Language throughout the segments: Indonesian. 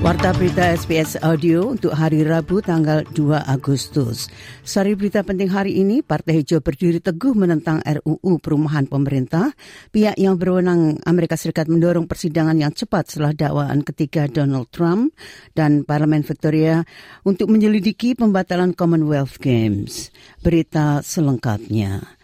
Warta berita SBS Audio untuk hari Rabu tanggal 2 Agustus. Sari berita penting hari ini, Partai Hijau berdiri teguh menentang RUU perumahan pemerintah. Pihak yang berwenang Amerika Serikat mendorong persidangan yang cepat setelah dakwaan ketiga Donald Trump dan Parlemen Victoria untuk menyelidiki pembatalan Commonwealth Games. Berita selengkapnya.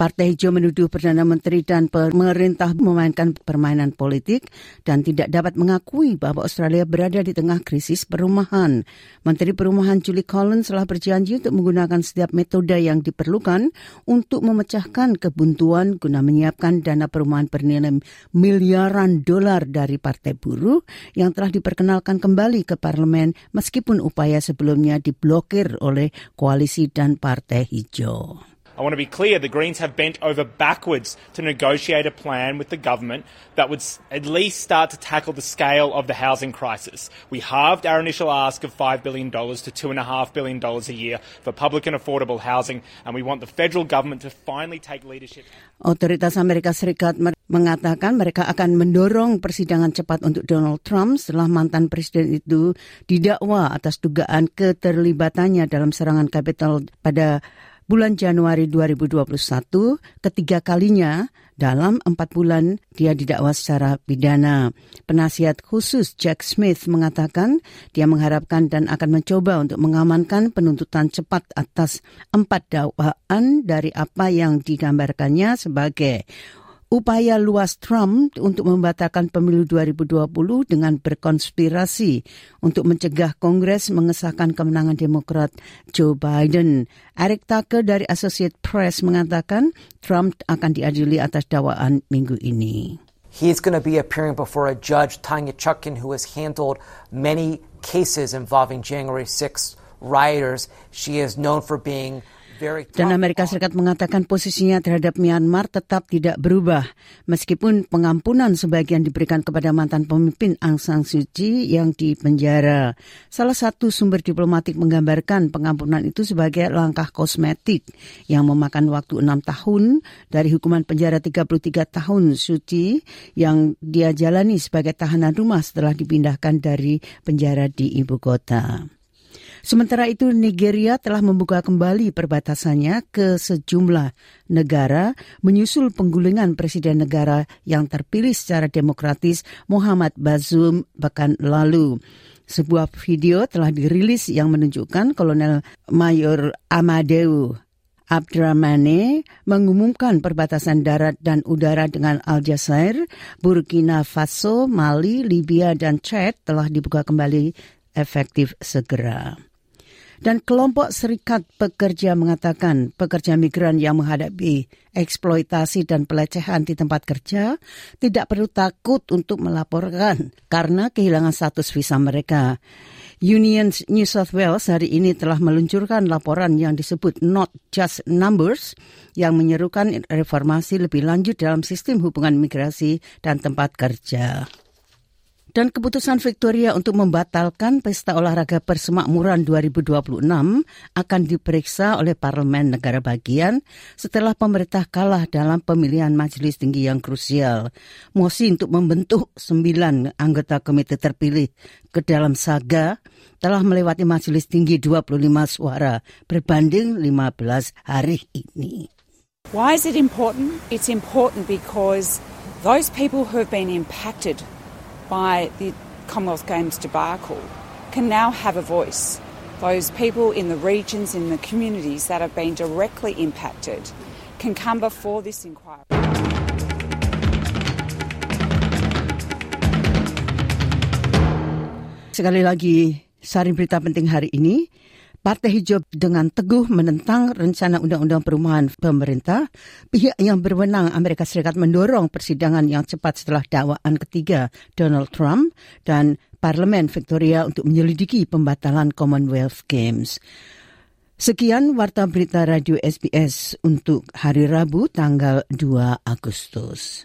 Partai Hijau menuduh Perdana Menteri dan pemerintah memainkan permainan politik dan tidak dapat mengakui bahwa Australia berada di tengah krisis perumahan. Menteri Perumahan Julie Collins telah berjanji untuk menggunakan setiap metode yang diperlukan untuk memecahkan kebuntuan guna menyiapkan dana perumahan bernilai miliaran dolar dari Partai Buruh yang telah diperkenalkan kembali ke parlemen meskipun upaya sebelumnya diblokir oleh koalisi dan Partai Hijau. I want to be clear the Greens have bent over backwards to negotiate a plan with the government that would at least start to tackle the scale of the housing crisis. We halved our initial ask of $5 billion to $2.5 billion a year for public and affordable housing, and we want the federal government to finally take leadership. Otoritas Amerika Serikat mengatakan mereka akan mendorong persidangan cepat untuk Donald Trump setelah mantan presiden itu didakwa atas dugaan keterlibatannya dalam serangan Capitol pada bulan Januari 2021 ketiga kalinya dalam empat bulan dia didakwa secara pidana. Penasihat khusus Jack Smith mengatakan dia mengharapkan dan akan mencoba untuk mengamankan penuntutan cepat atas empat dakwaan dari apa yang digambarkannya sebagai upaya luas Trump untuk membatalkan pemilu 2020 dengan berkonspirasi untuk mencegah Kongres mengesahkan kemenangan Demokrat Joe Biden. Eric Tucker dari Associate Press mengatakan Trump akan diadili atas dakwaan minggu ini. He's going to be appearing before a judge, Tanya Chutkin, who has handled many cases involving January 6 rioters. She is known for being dan Amerika Serikat mengatakan posisinya terhadap Myanmar tetap tidak berubah, meskipun pengampunan sebagian diberikan kepada mantan pemimpin Aung San Suu Kyi yang dipenjara. Salah satu sumber diplomatik menggambarkan pengampunan itu sebagai langkah kosmetik yang memakan waktu enam tahun dari hukuman penjara 33 tahun Suu Kyi yang dia jalani sebagai tahanan rumah setelah dipindahkan dari penjara di ibu kota. Sementara itu Nigeria telah membuka kembali perbatasannya ke sejumlah negara menyusul penggulingan presiden negara yang terpilih secara demokratis Muhammad Bazoum pekan lalu. Sebuah video telah dirilis yang menunjukkan Kolonel Mayor Amadeu Abdurrahmane mengumumkan perbatasan darat dan udara dengan Aljazair, Burkina Faso, Mali, Libya, dan Chad telah dibuka kembali efektif segera. Dan kelompok serikat pekerja mengatakan pekerja migran yang menghadapi eksploitasi dan pelecehan di tempat kerja tidak perlu takut untuk melaporkan karena kehilangan status visa mereka. Union New South Wales hari ini telah meluncurkan laporan yang disebut Not Just Numbers yang menyerukan reformasi lebih lanjut dalam sistem hubungan migrasi dan tempat kerja. Dan keputusan Victoria untuk membatalkan Pesta Olahraga Persemakmuran 2026 akan diperiksa oleh Parlemen Negara Bagian setelah pemerintah kalah dalam pemilihan majelis tinggi yang krusial. Mosi untuk membentuk sembilan anggota komite terpilih ke dalam saga telah melewati majelis tinggi 25 suara berbanding 15 hari ini. Why is it important? It's important because those people who have been impacted by the Commonwealth Games debacle can now have a voice. Those people in the regions, in the communities that have been directly impacted can come before this inquiry. Sekali lagi, sari berita penting hari ini. Partai Hijau dengan teguh menentang rencana undang-undang perumahan pemerintah, pihak yang berwenang Amerika Serikat mendorong persidangan yang cepat setelah dakwaan ketiga Donald Trump dan Parlemen Victoria untuk menyelidiki pembatalan Commonwealth Games. Sekian Warta Berita Radio SBS untuk hari Rabu tanggal 2 Agustus.